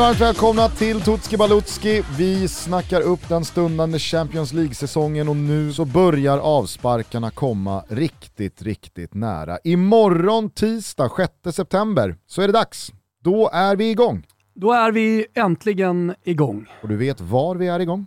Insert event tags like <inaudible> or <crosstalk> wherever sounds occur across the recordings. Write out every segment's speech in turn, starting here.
Känner varmt välkomna till Tutski Balutski. Vi snackar upp den stundande Champions League-säsongen och nu så börjar avsparkarna komma riktigt, riktigt nära. Imorgon tisdag 6 september så är det dags. Då är vi igång. Då är vi äntligen igång. Och du vet var vi är igång?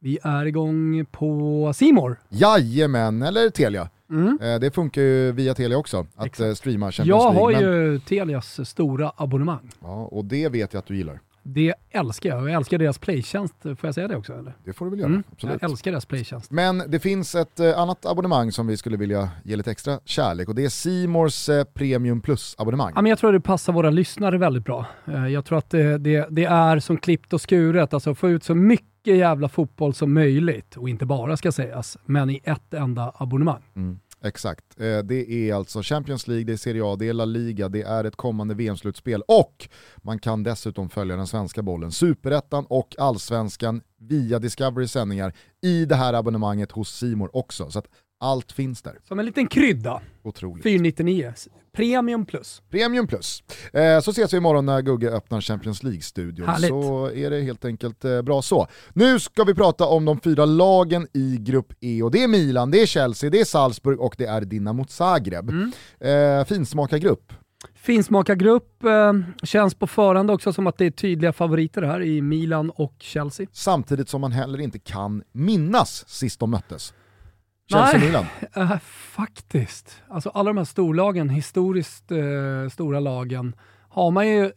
Vi är igång på Simor. Jajamän, eller Telia. Mm. Eh, Det funkar ju via Telia också, att Exakt. eh, streama Champions Jag har League. men- ju Telias stora abonnemang. Ja, och det vet jag att du gillar. Det älskar jag. Jag älskar deras playtjänst. Får jag säga det också? Eller? Det får du väl göra, Mm. absolut. Jag älskar deras playtjänst. Men det finns ett eh, annat abonnemang som vi skulle vilja ge lite extra kärlek och det är Simors eh, Premium Plus-abonnemang. Ja, men jag tror det passar våra lyssnare väldigt bra. Eh, Jag tror att det, det, det är som klippt och skuret, alltså få ut så mycket jävla fotboll som möjligt, och inte bara ska sägas, men i ett enda abonnemang. Mm, exakt. Eh, det är alltså Champions League, det är Serie A, det är La Liga, det är ett kommande VM-slutspel och man kan dessutom följa den svenska bollen, superettan och allsvenskan via Discovery sändningar i det här abonnemanget hos Simor också. Så att allt finns där. Som en liten krydda, Otroligt. 499. Premium plus. Premium plus. Eh, så ses vi imorgon när Gugge öppnar Champions League-studion. Så är det helt enkelt eh, bra så. Nu ska vi prata om de fyra lagen i Grupp E och det är Milan, det är Chelsea, det är Salzburg och det är Dinamo Zagreb. Mm. Eh, finsmakargrupp. Finsmakargrupp eh, känns på förhand också som att det är tydliga favoriter här i Milan och Chelsea. Samtidigt som man heller inte kan minnas sist de möttes. Chelsea-Milan. Eh, <laughs> faktiskt. Alltså alla de här storlagen, historiskt eh, stora lagen, har man ju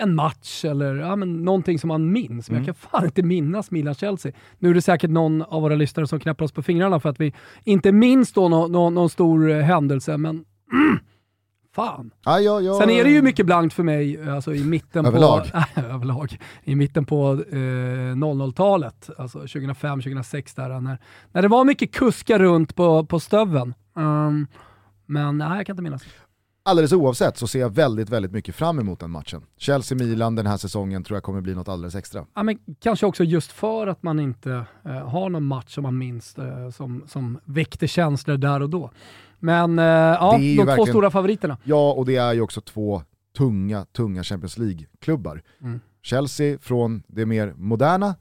en match eller ja, men någonting som man minns. Men Mm. jag kan fan inte minnas Milan-Chelsea. Nu är det säkert någon av våra lyssnare som knäpper oss på fingrarna för att vi inte minns då nå- nå- någon stor eh, händelse, men mm, <clears throat> fan. Ja, ja, ja. Sen är det ju mycket blankt för mig alltså i mitten Överlag. <laughs> på... överlag. I mitten på eh, 00-talet, alltså 2005-2006 där, när, när det var mycket kuskar runt på, på stöven. Um, men nej, jag kan inte minnas. Alldeles oavsett så ser jag väldigt, väldigt mycket fram emot den matchen. Chelsea-Milan den här säsongen tror jag kommer bli något alldeles extra. Ja, men kanske också just för att man inte eh, har någon match som man minns eh, som, som väckte känslor där och då. Men eh, ja, de två stora favoriterna. Ja, och det är ju också två tunga, tunga Champions League-klubbar. Mm. Chelsea från det mer moderna,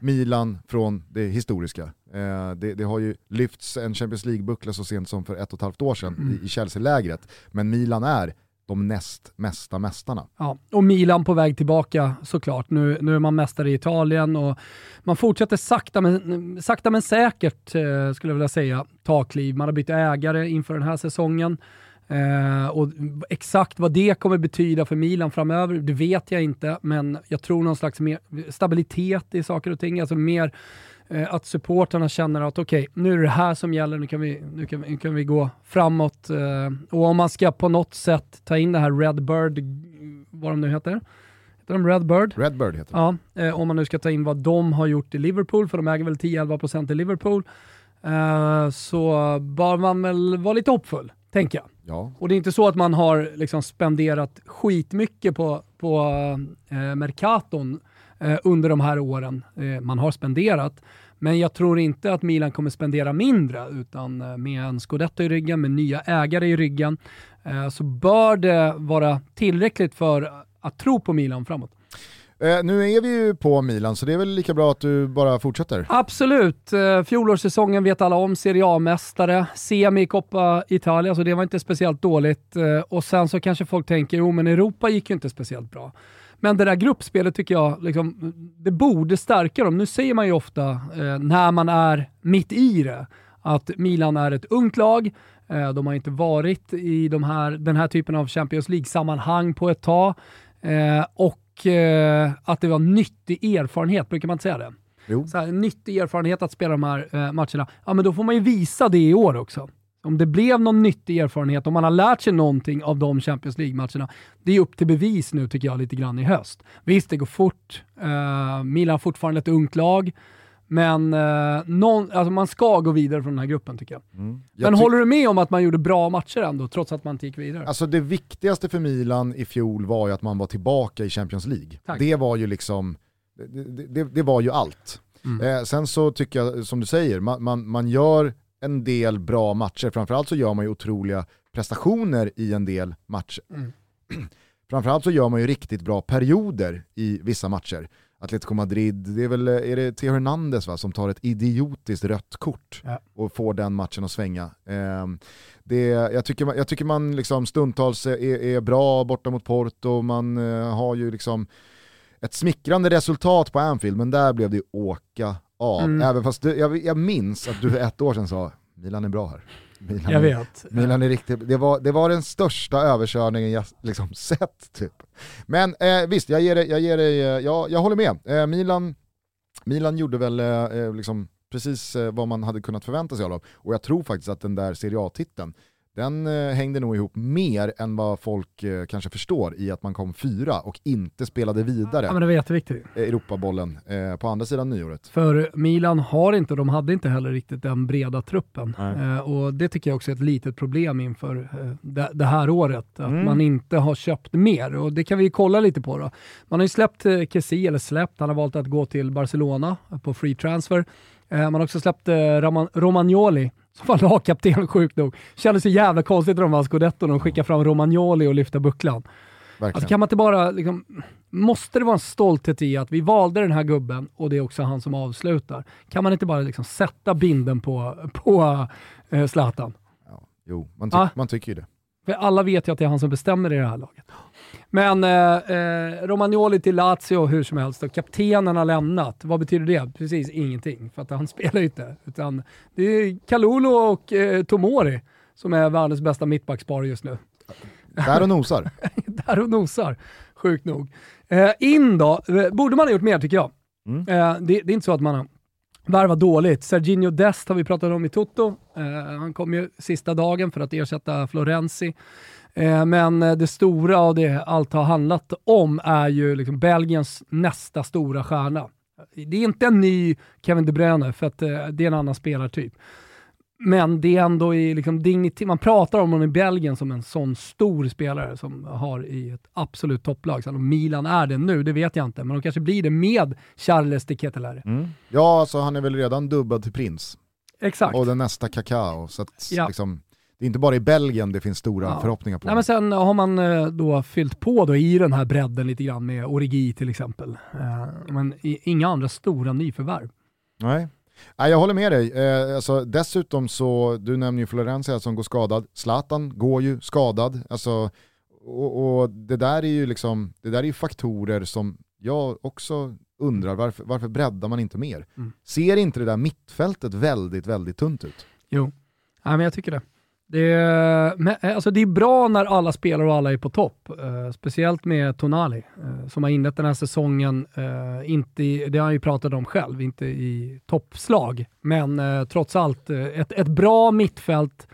Milan från det historiska. Eh, det, det har ju lyfts en Champions League-buckla så sent som för ett och ett halvt år sedan Mm. i, i Chelsea-lägret, men Milan är de näst mesta mästarna. Ja, och Milan på väg tillbaka såklart. Nu, nu är man mästare i Italien och man fortsätter sakta men, sakta men säkert, eh, skulle jag vilja säga, ta kliv. Man har bytt ägare inför den här säsongen. Eh, och exakt vad det kommer betyda för Milan framöver, det vet jag inte, men jag tror någon slags mer stabilitet i saker och ting. Alltså mer eh, att supporterna känner att okej, nu är det här som gäller, nu kan vi, nu kan, nu kan vi gå framåt. Eh, och om man ska på något sätt ta in det här Redbird, vad de nu heter, heter de Redbird? Redbird heter det. Ja, eh, om man nu ska ta in vad de har gjort i Liverpool, för de äger väl 10-11% i Liverpool, eh, så bör man väl vara lite hoppfull, tänker jag. Ja. Och det är inte så att man har liksom spenderat skitmycket på, på eh, Mercaton under de här åren. Eh, man har spenderat, men jag tror inte att Milan kommer spendera mindre, utan eh, med en scudetto i ryggen, med nya ägare i ryggen, eh, så bör det vara tillräckligt för att tro på Milan framåt. Eh, nu är vi ju på Milan så det är väl lika bra att du bara fortsätter. Absolut. Eh, Fjolårssäsongen vet alla om. Serie A-mästare, semi i Coppa Italia, så det var inte speciellt dåligt. Eh, Och sen så kanske folk tänker, jo men Europa gick ju inte speciellt bra. Men det där gruppspelet tycker jag, liksom, det borde stärka dem. Nu säger man ju ofta, eh, när man är mitt i det, att Milan är ett ungt lag. Eh, de har inte varit i de här, den här typen av Champions League-sammanhang på ett tag. Eh, och eh, att det var nyttig erfarenhet, brukar man inte säga det? Jo. så här, nyttig erfarenhet att spela de här eh, matcherna, ja men då får man ju visa det i år också. Om det blev någon nyttig erfarenhet, om man har lärt sig någonting av de Champions League-matcherna, det är upp till bevis nu tycker jag lite grann i höst. Visst, det går fort. Eh, Milan har fortfarande ett ungt lag, men eh, någon, alltså man ska gå vidare från den här gruppen tycker jag. Mm. Jag Men håller du med om att man gjorde bra matcher ändå, trots att man inte gick vidare? Alltså det viktigaste för Milan i fjol var ju att man var tillbaka i Champions League. Tack. Det var ju liksom, det, det, det, det var ju allt. Mm. Eh, sen så tycker jag, som du säger, man, man, man gör en del bra matcher, framförallt så gör man ju otroliga prestationer i en del matcher. Mm. <clears throat> framförallt så gör man ju riktigt bra perioder i vissa matcher. Atletico Madrid, det är väl är det Theo Hernandez va, som tar ett idiotiskt rött kort ja. och får den matchen att svänga. Eh, det, jag, tycker man, jag tycker man liksom stundtals är, är bra borta mot Porto, man eh, har ju liksom ett smickrande resultat på Anfield, men där blev det åka av. Mm. Även fast du, jag, jag minns att du för ett år sedan sa Milan är bra här. Milan, jag vet. Milan är riktigt, det var, det var den största överkörningen jag liksom <laughs> sett. Typ. Men eh, visst, jag, ger dig, jag, ger dig, eh, jag, jag håller med. Eh, Milan, Milan gjorde väl eh, eh liksom precis eh, vad man hade kunnat förvänta sig av dem. Och jag tror faktiskt att den där Serie A-titeln, den eh, hängde nog ihop mer än vad folk eh, kanske förstår i att man kom fyra och inte spelade vidare ja, men det var jätteviktigt. Europabollen eh, på andra sidan nyåret. För Milan har inte, de hade inte heller riktigt den breda truppen. Eh, och det tycker jag också är ett litet problem inför det, det, här året, att mm. man inte har köpt mer. Och det kan vi kolla lite på då. Man har ju släppt eh, Kessi, eller släppt, han har valt att gå till Barcelona på free transfer. Man har också släppt Romagnoli som var lagkapten sjukt nog. Kändes så jävla konstigt när de vann scudetton och skickade fram Romagnoli och lyfta bucklan. Alltså kan man inte bara, liksom, måste det vara en stolthet i att vi valde den här gubben och det är också han som avslutar? Kan man inte bara liksom sätta binden på, på uh, Zlatan? Ja, jo, man, ty ah. man tycker ju det. För alla vet ju att det är han som bestämmer i det här laget. Men eh, eh, Romagnoli till Lazio hur som helst, och kaptenen har lämnat. Vad betyder det? Precis ingenting, för att han <laughs> spelar ju inte. Utan det är Kalulu och eh, Tomori som är världens bästa mittbackspar just nu. Där och nosar. <laughs> Där och nosar, sjukt nog. Eh, in då, eh, borde man ha gjort mer tycker jag. Mm. Eh, det, det, är inte så att man har värvat dåligt. Serginho Dest har vi pratat om i Toto. Eh, han kom ju sista dagen för att ersätta Florenzi. Eh, men det stora och det allt har handlat om är ju liksom Belgiens nästa stora stjärna. Det är inte en ny Kevin De Bruyne, för att eh, det är en annan spelartyp. Men det är ändå i liksom dignitet, man pratar om honom i Belgien som en sån stor spelare som har i ett absolut topplag. Sen om Milan är det nu, det vet jag inte, men de kanske blir det med Charles de Ketelare. Mm. Ja, alltså han är väl redan dubbad till prins. Exakt. Och den nästa Kakao, så att ja. liksom, det är inte bara i Belgien det finns stora ja. förhoppningar på. Nej, men sen har man eh, då fyllt på då i den här bredden lite grann med Origi till exempel. Eh, men inga andra stora nyförvärv. Nej. Nej, jag håller med dig. Eh, alltså, dessutom så, du nämner ju Florencia som går skadad, Zlatan går ju skadad. Alltså, och, och, det där är ju liksom, det där är faktorer som jag också undrar, varför, varför breddar man inte mer? Mm. Ser inte det där mittfältet väldigt, väldigt tunt ut? Jo, ja, men jag tycker det. Det är, men, eh, alltså det är bra när alla spelar och alla är på topp. Uh, speciellt med Tonali, uh, som har inlett den här säsongen, uh, inte i, det har han ju pratat om själv, inte i toppslag, men trots allt ett, ett bra mittfält,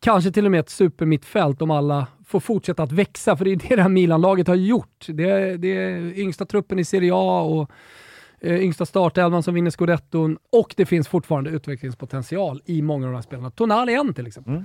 kanske till och med ett supermittfält om alla får fortsätta att växa, för det är det det här Milan-laget har gjort. Det är, det är yngsta truppen i Serie A och yngsta startelvan som vinner scudetton och det finns fortfarande utvecklingspotential i många av de här spelarna. Tonali en till exempel. Mm.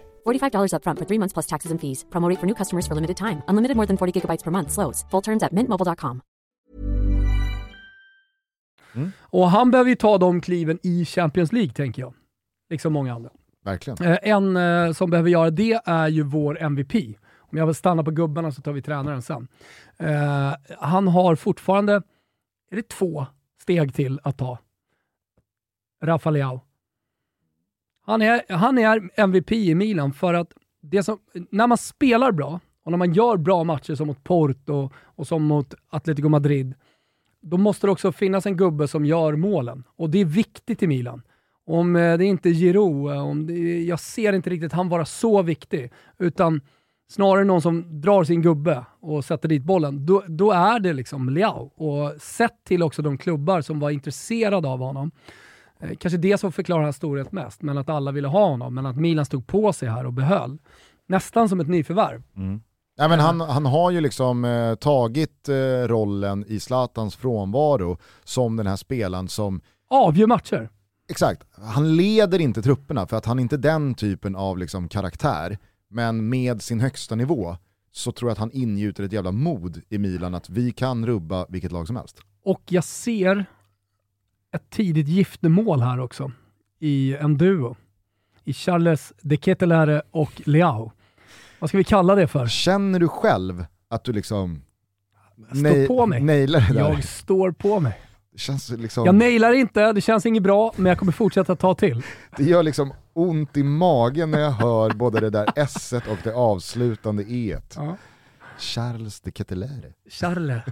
$45 upfront for three months plus taxes and fees. Promote for new customers for limited time. Unlimited more than 40 gigabytes per month. Slows. Full terms at mintmobile.com. Mm. Och han behöver ju ta de kliven i Champions League, tänker jag. Liksom många andra. Verkligen. Eh, en eh, som behöver göra det är ju vår MVP. Om jag vill stanna på gubbarna så tar vi tränaren sen. Eh, han har fortfarande, är det två steg till att ta? Rafa Leao. Han är, han är MVP i Milan för att det som, när man spelar bra och när man gör bra matcher som mot Porto och som mot Atletico Madrid, då måste det också finnas en gubbe som gör målen. Och det är viktigt i Milan. Om det det är inte Giroud, eh, om det, jag ser inte riktigt han vara så viktig, utan snarare någon som drar sin gubbe och sätter dit bollen, då, då är det liksom Leao. Och sett till också de klubbar som var intresserade av honom, kanske det som förklarar hans storhet mest, men att alla ville ha honom, men att Milan stod på sig här och behöll. Nästan som ett nyförvärv. Mm. Men han, han har ju liksom eh, tagit eh, rollen i Zlatans frånvaro som den här spelaren som Avgör matcher. Exakt, han leder inte trupperna för att han är inte den typen av liksom, karaktär. Men med sin högsta nivå så tror jag att han ingjuter ett jävla mod i Milan att vi kan rubba vilket lag som helst. Och jag ser ett tidigt giftermål här också i en duo. I Charles de Ketelare och Leao. Vad ska vi kalla det för? Känner du själv att du liksom Står på mig. nailar det där? Jag står på mig. Det, känns liksom, Jag nailar inte, det känns inget bra, men jag kommer fortsätta ta till. det gör liksom ont i magen när jag hör både det där s och det avslutande e Ja. Charles de Ketelare. Charles.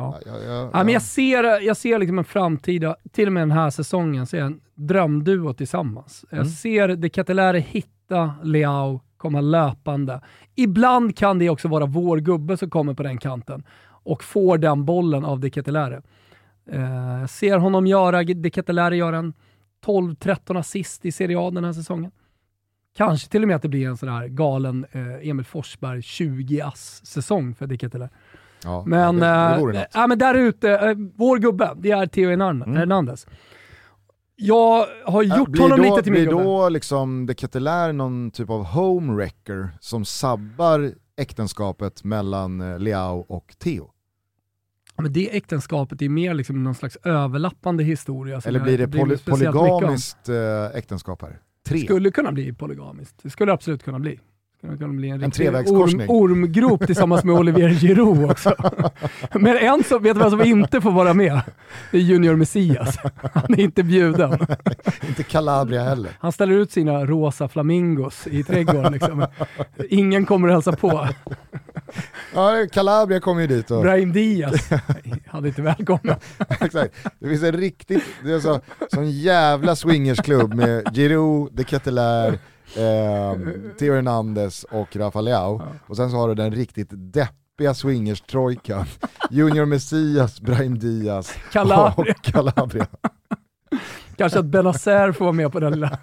Ja. Ja. Ja, ja, men jag ser, jag ser liksom en framtida, till och med den här säsongen, ser jag en drömduo tillsammans. Jag Mm. ser De Ketelare hitta Leao, komma löpande. Ibland kan det också vara vår gubbe som kommer på den kanten och får den bollen av De Ketelare. Eh, Jag ser honom göra, De Ketelare göra en 12-13 assist i Serie A den här säsongen. Kanske till och med att det blir en sån här galen eh, Emil Forsberg 20 ass-säsong för De Ketelare. Ja, Men, det, det äh, ja, men där ute, äh, vår gubbe, det är Theo Hernandez. Mm. Jag har Ja, gjort blir honom då, lite till min Blir gubbe. då liksom de Ketelare någon typ av home wrecker som sabbar äktenskapet mellan eh, Leao och Theo? Ja, men det äktenskapet är mer liksom någon slags överlappande historia. Eller blir det poly polygamiskt äktenskap här? Tre? Skulle kunna bli polygamiskt. Det skulle absolut kunna bli. En, En riktig trevägskorsning. Orm, ormgrop tillsammans med Olivier Giroud också. <laughs> Men en som, vet du vem som inte får vara med? Det är Junior Messias. Han är inte bjuden. <laughs> Inte Calabria heller. Han ställer ut sina rosa flamingos i trädgården. Liksom. Ingen kommer att hälsa på. Ja, Calabria kommer ju dit och... Brahim Diaz <laughs> hade inte välkomna. Exakt. Det finns en riktigt, det är så, sån jävla swingersklubb med Giroud, De Ketelare, eh, Theo Hernandez och Rafa Leao. Och sen så har du den riktigt deppiga swingers-trojkan. Junior Messias, Brahim Diaz Calabria. och Calabria. Kanske att Benazer får vara med på den lilla,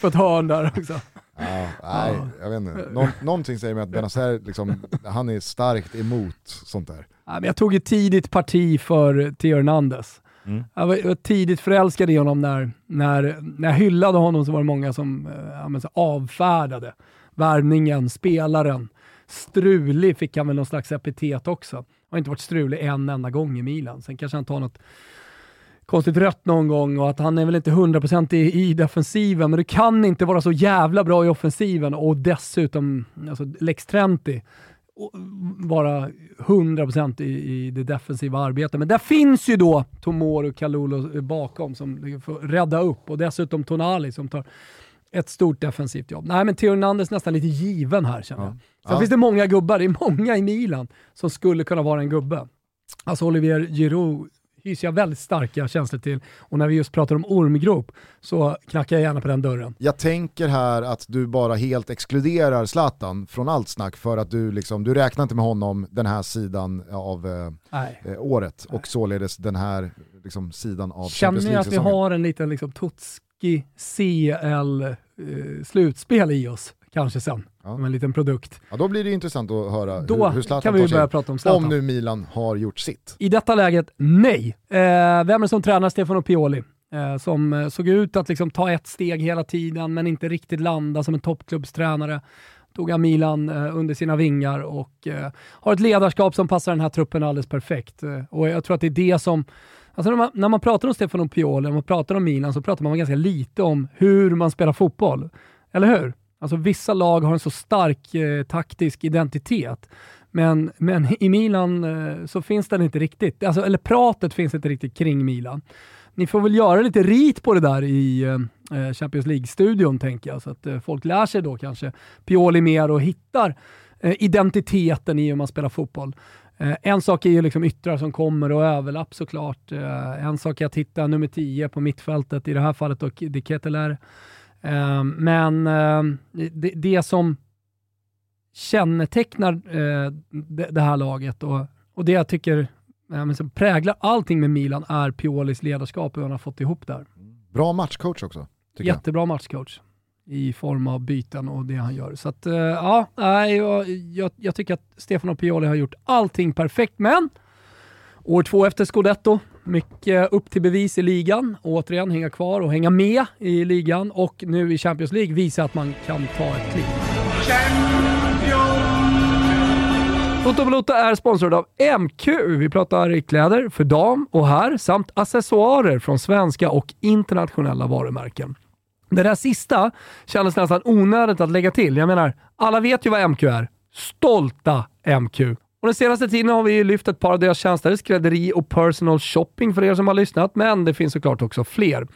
på ett hörn där också. Ja, nej, jag vet inte. Nå någonting säger mig att Benazer, liksom, han är starkt emot sånt där. Ja, men jag tog ett tidigt parti för Theo Hernandez. Mm. Jag var, jag var tidigt förälskad i honom när, när, när jag hyllade honom så var det många som eh, men så avfärdade värvningen, spelaren. Strulig fick han väl någon slags epitet också. Har inte varit strulig en enda gång i Milan. Sen kanske han tar något konstigt rött någon gång och att han är väl inte 100% i, i defensiven, men du kan inte vara så jävla bra i offensiven och dessutom alltså Lex Trenti vara 100% i, i det defensiva arbetet. Men där finns ju då Tomor och Kalulu bakom som får rädda upp och dessutom Tonali som tar ett stort defensivt jobb. Nej men Theo Hernandez är nästan lite given här känner jag. Ja. Sen Ja. finns det många gubbar, det är många i Milan som skulle kunna vara en gubbe. Alltså Olivier Giroud hyser jag väldigt starka känslor till och när vi just pratar om ormgrop så knackar jag gärna på den dörren. Jag tänker här att du bara helt exkluderar Zlatan från allt snack för att du, liksom, du räknar inte med honom den här sidan av eh, Nej. eh, året och således den här liksom, sidan av Champions Känner jag att vi League-säsongen. har en liten liksom, Totski CL-slutspel i oss, kanske sen, Ja. som en liten produkt. Ja, då blir det intressant att höra Då hur, hur Zlatan kan vi tar sig börja prata om Zlatan. Om nu Milan har gjort sitt. I detta läget, nej. Eh, vem är det som tränar Stefano Pioli? Eh, som eh, såg ut att liksom ta ett steg hela tiden, men inte riktigt landa som en toppklubbstränare. Tog han Milan eh, under sina vingar och eh, har ett ledarskap som passar den här truppen alldeles perfekt. Och jag tror att det är det som Alltså när, man, när man pratar om Stefano Pioli, när man pratar om Milan, så pratar man ganska lite om hur man spelar fotboll. Eller hur? Alltså vissa lag har en så stark eh, taktisk identitet. Men, men i Milan eh, så finns den inte riktigt. Alltså, eller pratet finns inte riktigt kring Milan. Ni får väl göra lite rit på det där i eh, eh Champions League-studion tänker jag, så att eh, folk lär sig då kanske Pioli mer och hittar eh, identiteten i hur man spelar fotboll. Eh, en sak är ju liksom yttrar som kommer och överlapp såklart. Eh, en sak är att hitta nummer 10 på mittfältet, i det här fallet då De Keteler. Eh, men eh, det, det som kännetecknar eh, det, här laget och, och det jag tycker som präglar allting med Milan är Piolis ledarskap och hur han har fått ihop där. Bra matchcoach också. Tycker jag. Jättebra matchcoach. i form av byten och det han gör. Så att, eh, ja, jag, jag, jag tycker att Stefano Pioli har gjort allting perfekt, men år två efter Scudetto, mycket upp till bevis i ligan. Återigen hänga kvar och hänga med i ligan och nu i Champions League visa att man kan ta ett kliv. Toto Balotto är sponsrad av MQ. Vi pratar kläder för dam och herr samt accessoarer från svenska och internationella varumärken. Det där sista kändes nästan onödigt att lägga till. Jag menar, alla vet ju vad MQ är. Stolta MQ. Och den senaste tiden har vi lyft ett par av deras tjänster, skrädderi och personal shopping för er som har lyssnat, men det finns såklart också fler.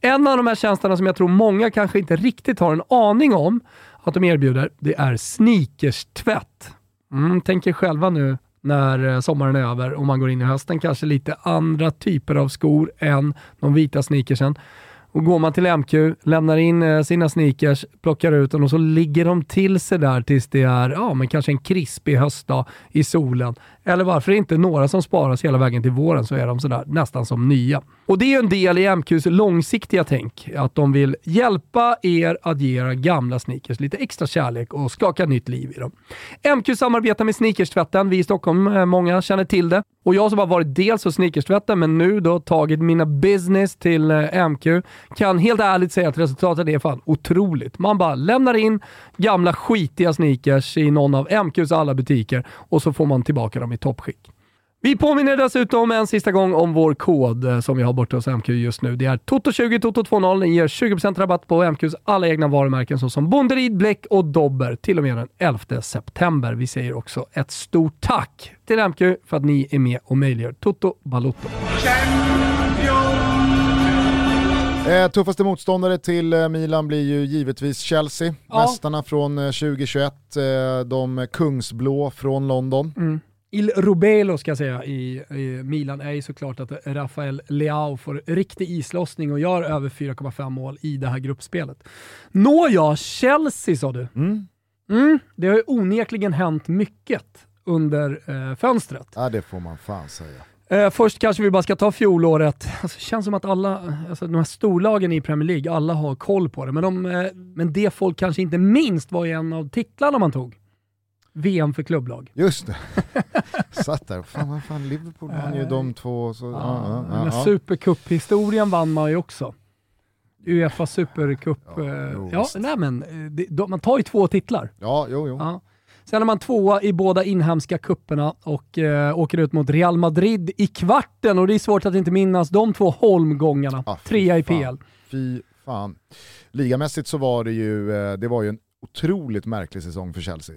En av de här tjänsterna som jag tror många kanske inte riktigt har en aning om att de erbjuder, det är sneakerstvätt. Mm, tänk er själva nu när eh, sommaren är över och man går in i hösten, kanske lite andra typer av skor än de vita sneakersen. Och går man till MQ, lämnar in eh, sina sneakers, plockar ut dem och så ligger de till sig där tills det är ja, men kanske en krispig höstdag i solen. Eller varför inte några som sparas hela vägen till våren så är de sådär nästan som nya. Och det är ju en del i MQs långsiktiga tänk, att de vill hjälpa er att ge era gamla sneakers lite extra kärlek och skaka nytt liv i dem. MQ samarbetar med Sneakerstvätten. Vi i Stockholm, eh, många känner till det. Och jag som har varit dels hos Sneakerstvätten, men nu då tagit mina business till eh, MQ, kan helt ärligt säga att resultatet är fan otroligt. Man bara lämnar in gamla skitiga sneakers i någon av MQs alla butiker och så får man tillbaka dem i toppskick. Vi påminner dessutom en sista gång om vår kod eh, som vi har borta hos MQ just nu. Det är TOTO20 TOTO20. Ni ger 20% rabatt på MQs alla egna varumärken såsom Bonderid, Bläck och Dobber till och med den 11 september. Vi säger också ett stort tack till MQ för att ni är med och möjliggör Toto Balotto. Eh, tuffaste motståndare till eh, Milan blir ju givetvis Chelsea, ja. mästarna från eh, 2021, eh, de kungsblå från London. Mm. Il Rubelo ska jag säga i, i, Milan är ju såklart att Rafael Leao får riktig islossning och gör över 4,5 mål i det här gruppspelet. Nåja, Chelsea sa du. Mm. Mm, det har ju onekligen hänt mycket under eh, fönstret. Ja, det får man fan säga. Eh, först kanske vi bara ska ta fjolåret. Alltså, det känns som att alla, alltså, de här storlagen i Premier League, alla har koll på det. Men, de, eh, men det folk kanske inte minst var ju en av titlarna man tog. VM för klubblag. Just det. <laughs> Satt där, fan vad fan, Liverpool vann ju de två. Så, ja, ja, ja. Supercup-historien vann man ju också. Uefa Supercup. Ja, eh, ja, nej men, eh, de, man tar ju två titlar. Ja, jo, jo. Ja. Sen är man tvåa i båda inhemska kupperna och eh, åker ut mot Real Madrid i kvarten och det är svårt att inte minnas de två holmgångarna. Ah, Trea i PL. Fy fan. Ligamässigt så var det ju, eh, det var ju en otroligt märklig säsong för Chelsea.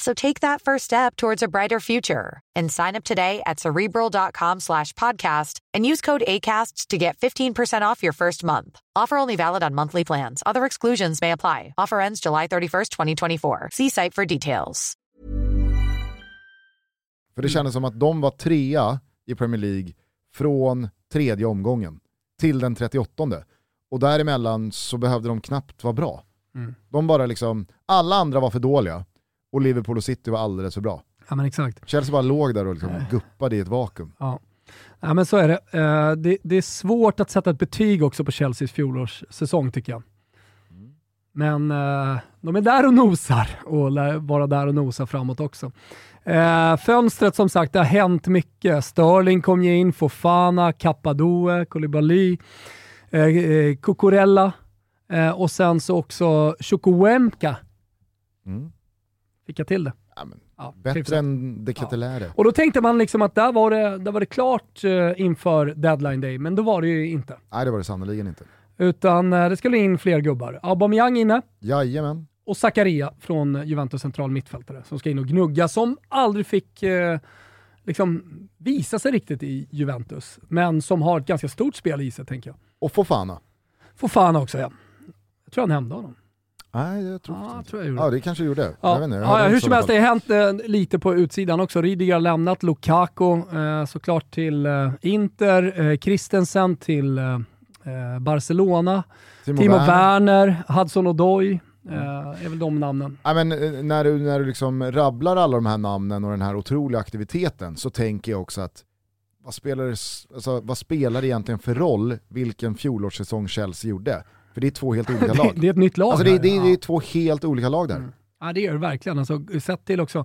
So take that first step towards a brighter future and sign up today at cerebral.com slash podcast and use code ACasts to get 15% off your first month. Offer only valid on monthly plans. Other exclusions may apply. Offer ends July 31st, 2024. See site for details. För det kändes som att de var trea i Premier League från tredje omgången till den 38. Och däremellan så behövde de knappt vara bra. Mm. De bara liksom, alla andra var för dåliga och Liverpool och City var alldeles för bra. Ja men exakt. Chelsea bara låg där och liksom guppade i ett vakuum. Ja. ja men så är det. Uh, det. det. är svårt att sätta ett betyg också på Chelseas fjolårssäsong tycker jag. Men uh, de är där och nosar och lär vara där och nosa framåt också. Uh, fönstret som sagt, det har hänt mycket. Sterling kom ju in, Fofana, Kappadoe, Koulibaly, uh, Cucurella och sen så också Chukwuemka. Mm fick jag till det. Ja, Ja, bättre hyfsat. än De Ketelare. Och då tänkte man liksom att där var det, där var det klart eh, inför deadline day, men då var det ju inte. Nej det var det sannerligen inte. Utan eh, det skulle in fler gubbar. Aubameyang inne Jajamän. och Zakaria från Juventus central mittfältare som ska in och gnugga, som aldrig fick eh, liksom visa sig riktigt i Juventus, men som har ett ganska stort spel i sig tänker jag. Och Fofana. Får fan också ja. Jag tror han nämnde honom. Nej jag tror Ja, inte. tror jag gjorde. Ja det kanske gjorde. Jag Ja, vet inte, jag ja, hur som helst, det har hänt eh, lite på utsidan också. Rydiger har lämnat, Lukaku eh, såklart till eh, Inter, eh, Christensen till eh, eh, Barcelona, fall. Timo, Werner. Werner, Hudson Odoi, eh, är väl de namnen. Ja, men, när, du, när du liksom rabblar alla de här namnen och den här otroliga aktiviteten så tänker jag också att vad spelar, det alltså, vad spelar det egentligen för roll vilken fjolårssäsong Chelsea gjorde? För det är två helt <laughs> olika det, lag. det är ett nytt lag Alltså det, det, det är två helt olika lag där. Mm. Ja det gör det verkligen. Alltså, sett till också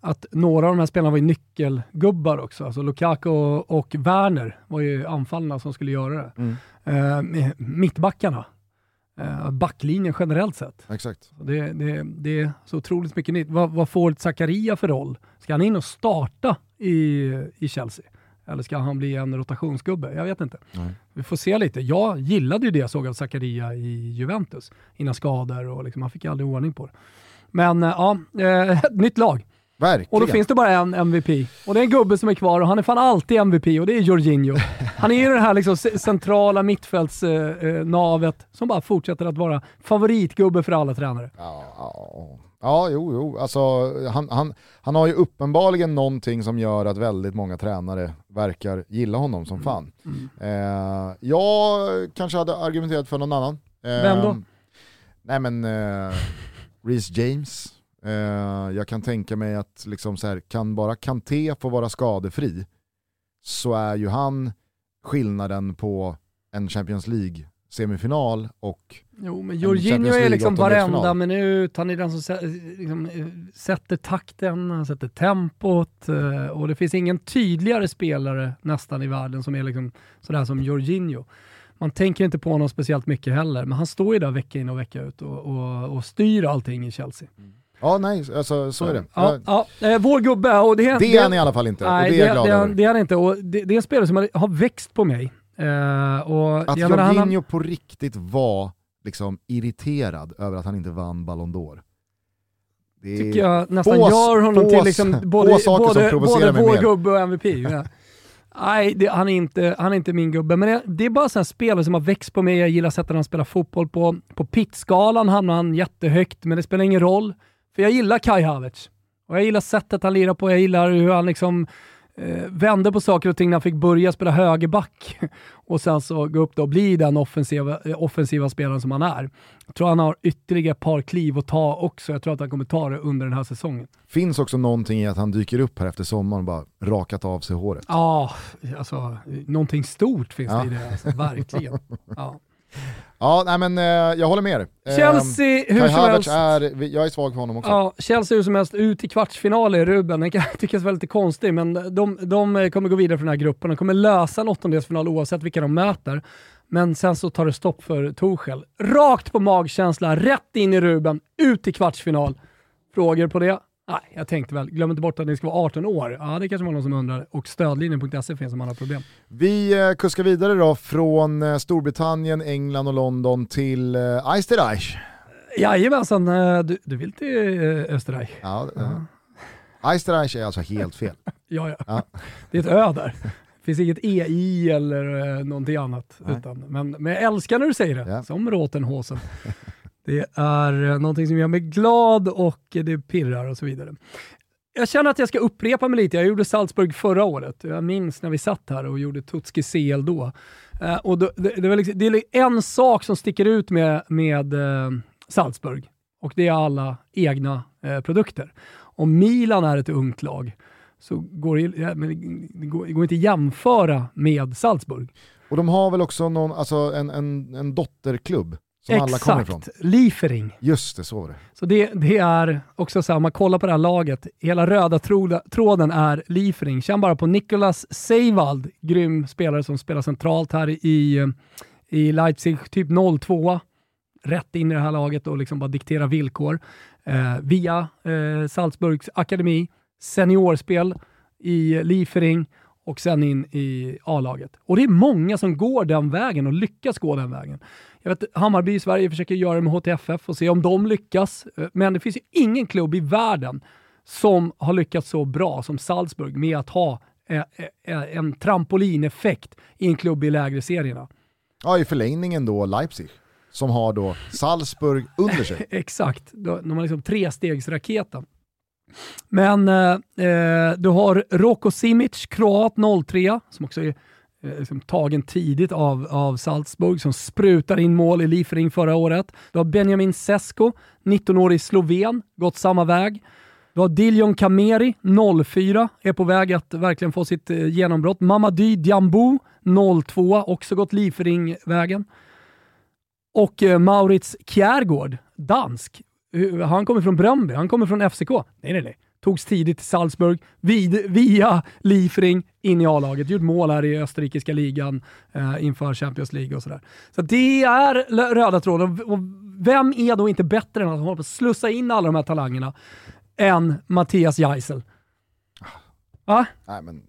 att några av de här spelarna var ju nyckelgubbar också. Alltså Lukaku och, och Werner var ju anfallarna som skulle göra det. Mm. Eh, mittbackarna, eh, backlinjen generellt sett. Exakt. Det, det, det är så otroligt mycket nytt. Vad, vad får Zakaria för roll? Ska han in och starta i, i Chelsea? Eller ska han bli en rotationsgubbe? Jag vet inte. Nej. Vi får se lite. Jag gillade ju det jag såg av Zakaria i Juventus innan skador och liksom, han fick aldrig ordning på det. Men eh, ja, eh, <laughs> nytt lag. Verkligen. Och då finns det bara en MVP. Och det är en gubbe som är kvar och han är fan alltid MVP och det är Jorginho. <laughs> Han är ju det här liksom centrala mittfältsnavet som bara fortsätter att vara favoritgubbe för alla tränare. Ja, ja. Ja jo, jo. Alltså, han, han, han har ju uppenbarligen någonting som gör att väldigt många tränare verkar gilla honom som fan. Mm. Eh, jag kanske hade argumenterat för någon annan. Eh, Vem då? Nej men, eh, Reece James. Eh, jag kan tänka mig att liksom så här, kan bara Kanté få vara skadefri så är ju han skillnaden på en Champions League-semifinal och Jo, men En Jorginho är liksom varenda minut, han är den som liksom, eh, sätter takten, han sätter tempot eh, och det finns ingen tydligare spelare nästan i världen som är liksom sådär som Jorginho. Man tänker inte på honom speciellt mycket heller, men han står ju där vecka in och vecka ut och, och, och styr allting i Chelsea. Ja nej, alltså, så är det. Ja, ja, eh, vår gubbe, och det, Det är han i alla fall inte, Nej, och det är jag glad det, över. det är han inte. Och det, det är en spelare som har växt på mig. Eh, och Att jag menar, han Jorginho på riktigt var liksom irriterad över att han inte vann Ballon d'Or. Det tycker jag nästan få- gör honom få- till liksom <laughs> både, både, både vår gubbe och MVP. Ja. <laughs> Nej, det, han, är inte, han är inte min gubbe. Men det, det är bara en spelare som har växt på mig. Jag gillar sättet han spelar fotboll på. På pitskalan hamnar han jättehögt, men det spelar ingen roll. För jag gillar Kai Havertz. Och jag gillar sättet han lirar på. Jag gillar hur han liksom vände på saker och ting när han fick börja spela högerback <laughs> och sen så gå upp då och bli den offensiva, eh, offensiva spelaren som han är. Jag tror han har ytterligare ett par kliv att ta också. Jag tror att han kommer ta det under den här säsongen. finns också någonting i att han dyker upp här efter sommaren och bara rakat av sig håret. Ja, alltså någonting stort finns Ja. det i det. Alltså, verkligen. <laughs> Ja. Ja, nej men eh, jag håller med dig. Eh, Chelsea, hur Kai som Havertz helst. är, jag är svag för honom också. Ja, Chelsea hur som helst ut i kvartsfinaler, Ruben. Den kan <laughs> tyckas vara lite konstig, men de, de kommer gå vidare från den här gruppen. De kommer lösa en åttondelsfinal oavsett vilka de möter. Men sen så tar det stopp för Torshäll. Rakt på magkänsla, rätt in i Ruben, ut i kvartsfinal. Frågor på det? Nej, jag tänkte väl, glöm inte bort att ni ska vara 18 år. Ja, det kanske var någon som undrar. Och stödlinjen.se finns om man har problem. Vi eh, kuskar vidare då från eh, Storbritannien, England och London till eh, Österreich. Jajamensan, eh, du, du vill till eh, Österreich? Ja, eh, Österreich är alltså helt fel. <laughs> Ja, ja. Ja. Det är ett ö där. Det finns inget EI eller eh, någonting annat. Utan, men, men jag älskar när du säger det, Ja. som Rotenhosen. Det är eh, någonting som gör mig glad och det pirrar och så vidare. Jag känner att jag ska upprepa mig lite. Jag gjorde Salzburg förra året. Jag minns när vi satt här och gjorde Tutski CL då. Eh, och då, det, det, var liksom, det är en sak som sticker ut med, med eh, Salzburg och det är alla egna eh, produkter. Om Milan är ett ungt lag så går det, ja, det, går, det går inte att jämföra med Salzburg. Och de har väl också någon, alltså en, en, en dotterklubb som alla kommer ifrån. Exakt, Liefering. Just det, så var det. Så det, det är också så här, om man kollar på det här laget, hela röda troda, tråden är Liefering. Känn bara på Nicolas Seivald, grym spelare som spelar centralt här i, i Leipzig, typ 02 rätt in i det här laget och liksom bara diktera villkor. Eh, via eh, Salzburgs akademi, seniorspel i Liefering och sen in i A-laget. Och det är många som går den vägen och lyckas gå den vägen. Jag vet Hammarby i Sverige försöker göra det med HTFF och se om de lyckas, eh, men det finns ju ingen klubb i världen som har lyckats så bra som Salzburg med att ha eh, eh, en trampolineffekt i en klubb i lägre serierna. Ja, i förlängningen då Leipzig, som har då Salzburg under sig. <laughs> Exakt, de har liksom trestegsraketen. Men eh, eh, du har Roko Simic, kroat 03, som också är eh, liksom, tagen tidigt av, av Salzburg, som sprutar in mål i Liefering förra året. Du har Benjamin Sesko, 19-årig sloven, gått samma väg. Du har Diljon Kameri, 04, är på väg att verkligen få sitt eh, genombrott. Mamadi Diambo, 02, också gått Liefering-vägen. Och eh, Maurits Kjärgård, dansk. Han kommer från Bröndby, han kommer från FCK. Nej, nej, nej. Togs tidigt till Salzburg, vid, via Liefering, in i A-laget. Gjort mål här i österrikiska ligan eh, inför Champions League och sådär. Så det är röda tråden. Och vem är då inte bättre än att hålla på att slussa in alla de här talangerna än Mattias Geisel. Va? Nej, men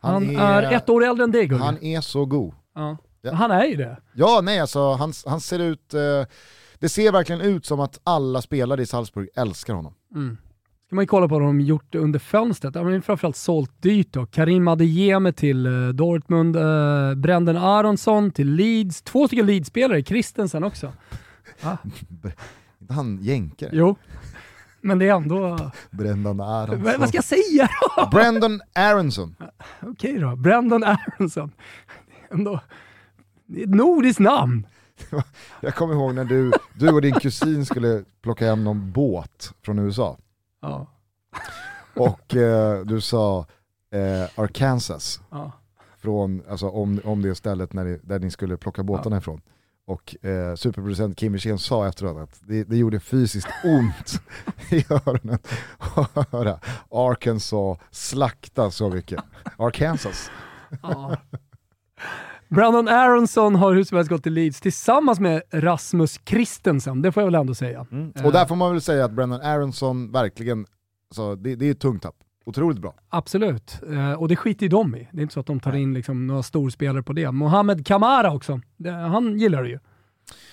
han, han är, är, ett år äldre än dig Gugge. Han är så god. Ja. ja. Han är ju det. Ja, nej alltså han, han ser ut, eh, det ser verkligen ut som att alla spelare i Salzburg älskar honom. Mm. Ska man ju kolla på vad de gjort under fönstret. De har framförallt sålt dyrt då. Karim Adeyemi till uh, Dortmund, uh, Brendan Aronsson till Leeds, två stycken Leeds-spelare, Christensen också. Ah. han jänkare? Jo. Men det är ändå... Brendan Aronsson. Vad ska jag säga då? Brendan Aronson. Okej då, Brendan Aronson. Ändå, det är ett nordiskt namn. <laughs> Jag kommer ihåg när du, du och din kusin skulle plocka hem någon båt från USA. Ja. Och eh, du sa eh, Arkansas. Ja. Från, alltså, om, om det stället när ni, där ni skulle plocka båtarna ja. ifrån. Och eh, superproducent Kim Wirsén sa efteråt att det, det gjorde fysiskt ont <laughs> i öronen att höra Arkansas slakta så mycket. Arkansas. Ja. Brandon Aronson har hur som helst gått till Leeds tillsammans med Rasmus Christensen, det får jag väl ändå säga. Mm. Och där får man väl säga att Brandon Aronson verkligen, alltså, det, det är ett tungt tapp. Otroligt bra. Absolut, eh, och det skiter ju de i. Det är inte så att de tar in liksom några storspelare på det. Mohamed Kamara också, det, han gillar det ju.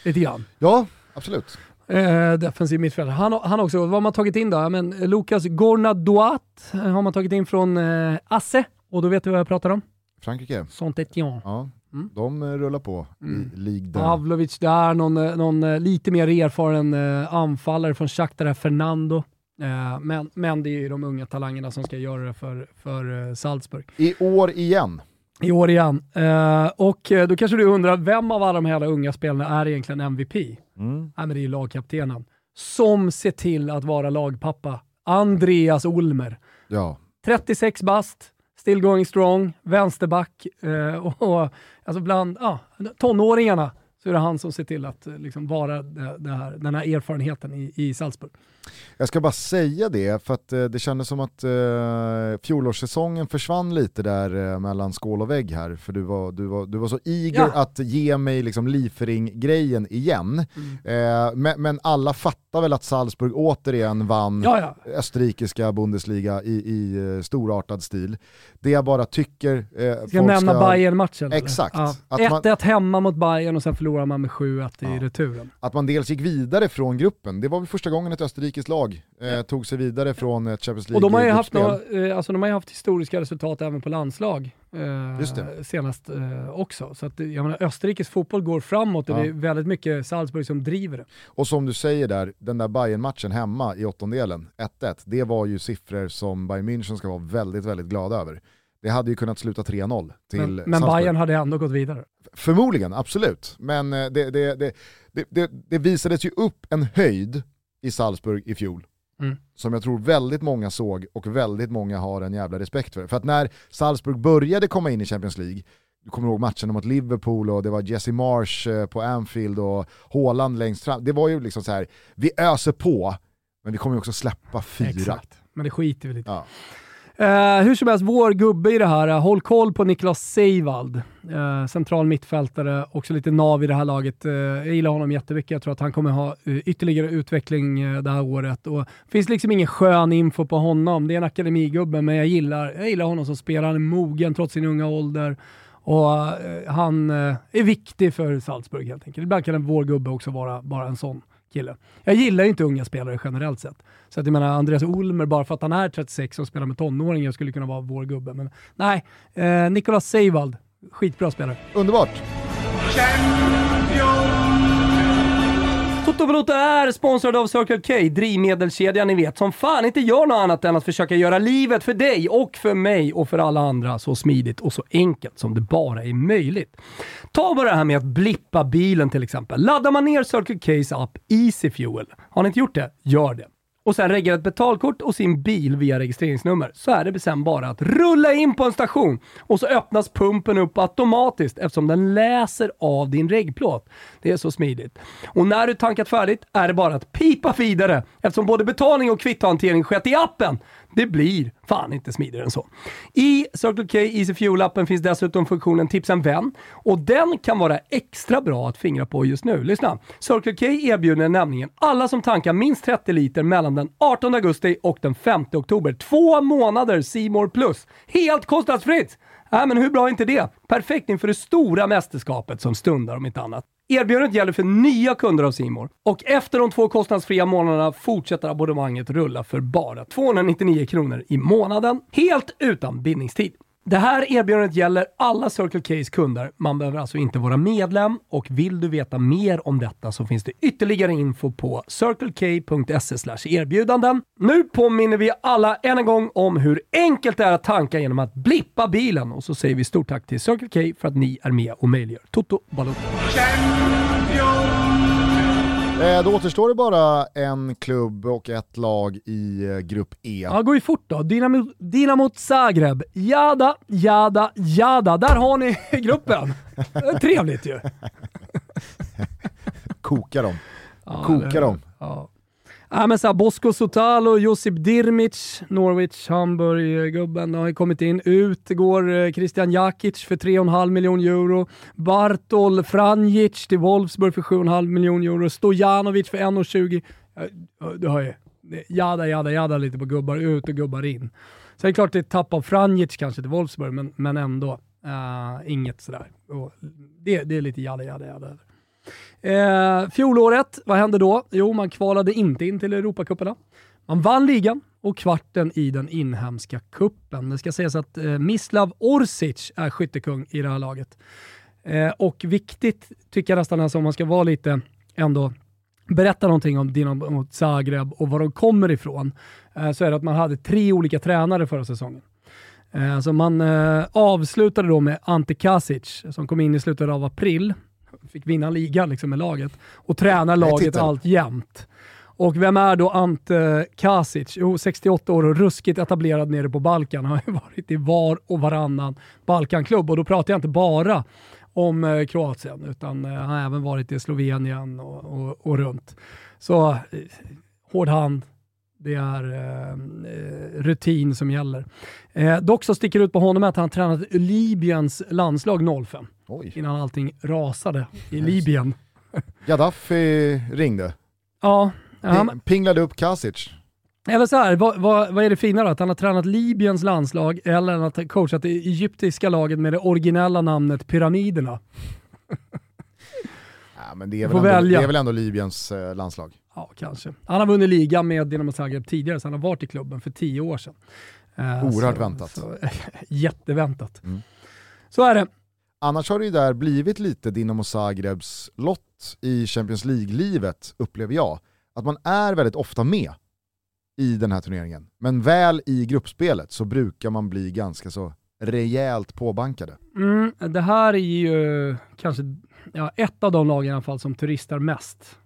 Lite grann. Ja, absolut. Eh, defensiv mittfältare. Han, han också, vad har man tagit in då? Ja, men Lukas Gornadoat har man tagit in från eh, Asse, och då vet du vad jag pratar om? Frankrike. Saint-Étienne. Ja, mm. de eh, rullar på mm. i Ligue Pavlovic där, någon, eh, någon eh, lite mer erfaren anfallare från Shakhtar, Fernando. Men, men det är ju de unga talangerna som ska göra det för, för Salzburg. I år igen. I år igen. Och då kanske du undrar, vem av alla de här unga spelarna är egentligen MVP? Mm. Nej, men det är ju lagkaptenen. Som ser till att vara lagpappa. Andreas Olmer. Ja. 36 bast, still going strong, vänsterback eh, <laughs> och, och alltså bland ah, tonåringarna så är det han som ser till att liksom vara det, det här, den här erfarenheten i, i Salzburg. Jag ska bara säga det, för att eh, det kändes som att eh, fjolårssäsongen försvann lite där eh, mellan skål och vägg här, för du var, du var, du var så eager ja. att ge mig liksom Liefering-grejen igen. Mm. Eh, men, men, alla fattar väl att Salzburg återigen vann ja, ja. österrikiska Bundesliga i, i uh, storartad stil. Det jag bara tycker... Eh, ska jag nämna ska... Bayern-matchen? Exakt. 1-1 man... hemma mot Bayern och sen förlorar man med 7-1 i returen. Att man dels gick vidare från gruppen, det var väl första gången ett Österrike Österrikes lag eh, tog sig vidare från ett Champions League Och de har ju haft, några, eh, alltså de har haft historiska resultat även på landslag eh, senast eh, också. Så att, jag menar, Österrikes fotboll går framåt och ja. det är väldigt mycket Salzburg som driver det. Och som du säger där, den där bayern matchen hemma i åttondelen, 1-1, det var ju siffror som Bayern München ska vara väldigt, väldigt glada över. Det hade ju kunnat sluta 3-0 till Men, men Bayern hade ändå gått vidare. Förmodligen, absolut. Men eh, det, det, det, det, det visades ju upp en höjd i Salzburg i fjol. Mm. Som jag tror väldigt många såg och väldigt många har en jävla respekt för. För att när Salzburg började komma in i Champions League, du kommer ihåg matchen mot Liverpool och det var Jesse Marsh eh, på Anfield och Haaland längst fram. Det var ju liksom så här, vi öser på, men vi kommer ju också släppa fyra. Exakt, men det skiter vi lite ja. Eh, hur som helst, vår gubbe i det här, eh, håll koll på Niklas Seivald. Eh, central mittfältare, också lite nav i det här laget. Eh, jag gillar honom jättemycket. Jag tror att han kommer ha eh, ytterligare utveckling eh, det här året. Och det finns liksom ingen skön info på honom. Det är en akademigubbe, men jag gillar, jag gillar honom som spelare. Han är mogen trots sin unga ålder. Och eh, han är viktig för Salzburg helt enkelt. Ibland kan en vår gubbe också vara bara en sån kille. Jag gillar ju inte unga spelare generellt sett. Så att jag menar, Andreas Olmer, bara för att han är 36 och spelar med tonåringar, skulle kunna vara vår gubbe. Men nej, eh, Nicolas Seivald, skitbra spelare. Underbart! Toto Balotto är sponsrad av Circle K, drivmedelskedjan ni vet, som fan inte gör något annat än att försöka göra livet för dig och för mig och för alla andra så smidigt och så enkelt som det bara är möjligt. Ta bara det här med att blippa bilen till exempel. Laddar man ner Circle K's app Easy Fuel, har ni inte gjort det? Gör det och sen reggar ett betalkort och sin bil via registreringsnummer så är det sen bara att rulla in på en station och så öppnas pumpen upp automatiskt eftersom den läser av din regplåt. Det är så smidigt. Och när du tankat färdigt är det bara att pipa vidare eftersom både betalning och kvittohantering skett i appen. Det blir fan inte smidigare än så. I Circle K Easy Fuel-appen finns dessutom funktionen Tipsa en vän och den kan vara extra bra att fingra på just nu. Lyssna! Circle K erbjuder nämligen alla som tankar minst 30 liter mellan den 18 augusti och den 5 oktober två månader Simor Plus. Helt kostnadsfritt! Äh, men hur bra är inte det? Perfekt inför det stora mästerskapet som stundar om inte annat. Erbjudandet gäller för nya kunder av Simor och efter de två kostnadsfria månaderna fortsätter abonnemanget rulla för bara 299 kronor i månaden, helt utan bindningstid. Det här erbjudandet gäller alla Circle K's kunder. Man behöver alltså inte vara medlem och vill du veta mer om detta så finns det ytterligare info på circlek.se erbjudanden. Nu påminner vi alla än en gång om hur enkelt det är att tanka genom att blippa bilen och så säger vi stort tack till Circle K för att ni är med och möjliggör Toto Balotto. Eh, då återstår det bara en klubb och ett lag i eh, grupp E. Ja, går ju fort då. Dynamo, Dynamo Zagreb. Jada, jada, jada. Där har ni <laughs> gruppen. Trevligt ju. <laughs> Koka dem. Ja, Koka dem. Ja. Ja, men så här, Bosko Sotalo, Josip Dirmic, Norwich, Hamburg-gubben eh, har ju kommit in. Ut går eh, Christian Jakic för 3,5 miljoner euro. Bartol Franjic till Wolfsburg för 7,5 miljoner euro. Stojanovic för 1,20. Du hör ju. Jada, jada, jada lite på gubbar ut och gubbar in. Så det är klart det är ett tapp av Franjic kanske till Wolfsburg, men, men ändå. Uh, inget sådär. Det, det är lite jada, jada, jada. Eh, fjolåret, vad hände då? Jo, man kvalade inte in till Europacuperna. Man vann ligan och kvarten i den inhemska kuppen. Det ska sägas att eh, Mislav Orsic är skyttekung i det här laget. Eh, och viktigt tycker jag nästan, alltså, om man ska vara lite ändå berätta någonting om Dinamo Zagreb och var de kommer ifrån, eh, så är det att man hade tre olika tränare förra säsongen. Eh, så man eh, avslutade då med Ante Kasic som kom in i slutet av april fick vinna ligan liksom med laget och tränar laget allt jämt. Och vem är då Ante Kasic? Jo, 68 år och ruskigt etablerad nere på Balkan. Han har <laughs> varit i var och varannan Balkanklubb och då pratar jag inte bara om eh, Kroatien utan eh, han har även varit i Slovenien och, och, och runt. Så eh, hård hand, det är eh, rutin som gäller. Eh, dock så sticker ut på honom att han tränat Libyens landslag 05. Oj. Innan allting rasade i Libyen. Gaddafi ringde. Ja. Ping, pinglade upp Kasic. Eller så här, vad, vad, vad, är det finare? Att han har tränat Libyens landslag eller att han coachat det egyptiska laget med det originella namnet Pyramiderna? <laughs> ja, men det, är väl ändå, det är väl ändå Libyens eh, landslag? Ja, kanske. Han har vunnit ligan med Dinamo Zagreb tidigare, så han har varit i klubben för tio år sedan. Eh, Oerhört så, väntat. Så, <laughs> jätteväntat. Mm. Så är det. Annars har det ju där blivit lite Dinamo Zagrebs lott i Champions League-livet, upplever jag. Att man är väldigt ofta med i den här turneringen. Men väl i gruppspelet så brukar man bli ganska så rejält påbankade. Mm, det här är ju kanske ja, ett av de lag i alla fall som turistar mest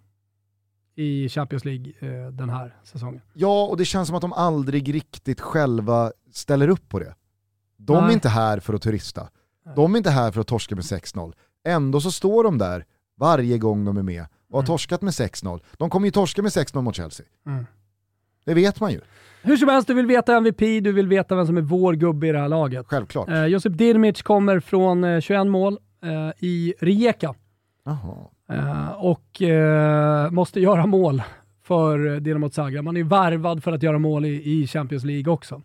i Champions League eh, den här säsongen. Ja, och det känns som att de aldrig riktigt själva ställer upp på det. De Nej. är inte här för att turista. De är inte här för att torska med 6-0. Ändå så står de där varje gång de är med och har mm. torskat med 6-0. De kommer ju torska med 6-0 mot Chelsea. Mm. Det vet man ju. Hur som helst, du vill veta MVP, du vill veta vem som är vår gubbe i det här laget. Självklart. Eh, Josip Dirmic kommer från eh, 21 mål eh, i Rijeka Jaha. Eh, och eh, måste göra mål för Dinamo Zagreb. Man är värvad för att göra mål i, Champions League också.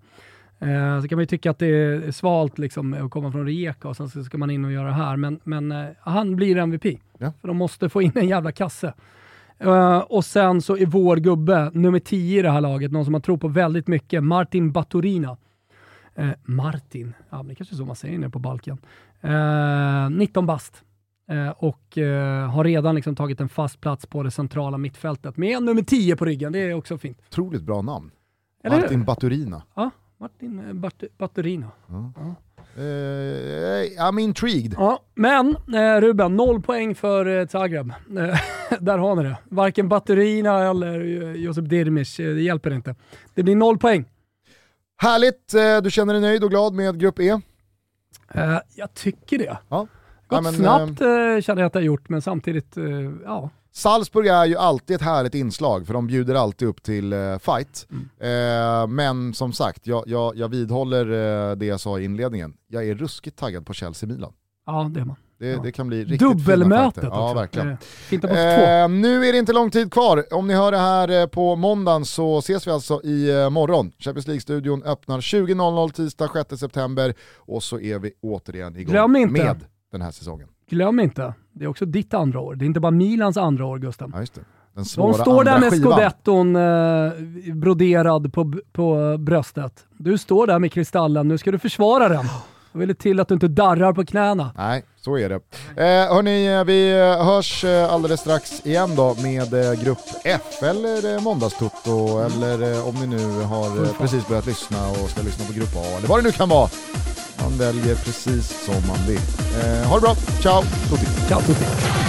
Eh, så kan man ju tycka att det är svalt liksom, att komma från Rijeka och sen ska man in och göra det här, men, men eh, han blir MVP. Ja. För de måste få in en jävla kasse. Eh, och sen så är vår gubbe, nummer 10 i det här laget, någon som man tror på väldigt mycket, Martin Baturina. Eh, Martin, ja det kanske är så man säger nere på Balkan. Eh, 19 bast. Eh, och eh, har redan liksom tagit en fast plats på det centrala mittfältet med nummer 10 på ryggen. Det är också fint. Otroligt bra namn. Eller hur? Martin Baturina. Ja, Martin eh, Bat- Baturina. Eh, I'm intrigued. Ja, men eh, Ruben, noll poäng för eh, Zagreb. Eh, <laughs> där har ni det. Varken Baturina eller Josip Dirmic, det hjälper inte. Det blir noll poäng. Härligt, du känner dig nöjd och glad med Grupp E? Jag tycker det. Ja. Ja, men, snabbt eh, känner jag att det har gjort, men samtidigt, eh, ja. Salzburg är ju alltid ett härligt inslag för de bjuder alltid upp till eh, fight. Eh, men som sagt, jag, jag, jag vidhåller eh, det jag sa i inledningen. Jag är ruskigt taggad på Chelsea-Milan. Ja, det är man. Det, Ja. det kan bli riktigt fina Dubbelmötet fighter. också. Ja, verkligen. Eh. Eh, nu är det inte lång tid kvar. Om ni hör det här eh, på måndagen så ses vi alltså i eh, morgon. Champions League-studion öppnar 20.00 tisdag 6 september och så är vi återigen igång Glöm inte. med den här säsongen. Glöm inte, det är också ditt andra år. Det är inte bara Milans andra år, Gusten. Ja, just det. Den svåra De står där med skivan. scudetton eh, broderad på, på bröstet. Du står där med kristallen, nu ska du försvara den. Jag vill till att du inte darrar på knäna. Nej, så är det. Eh, hörni, eh, vi eh, hörs eh, alldeles strax igen då med eh, Grupp F eller eh, Måndagstutto eller eh, om ni nu har eh, precis börjat lyssna och ska lyssna på Grupp A eller vad det nu kan vara. Man väljer precis som man vill. Eh, ha det bra, ciao, tutti! Ciao tutti.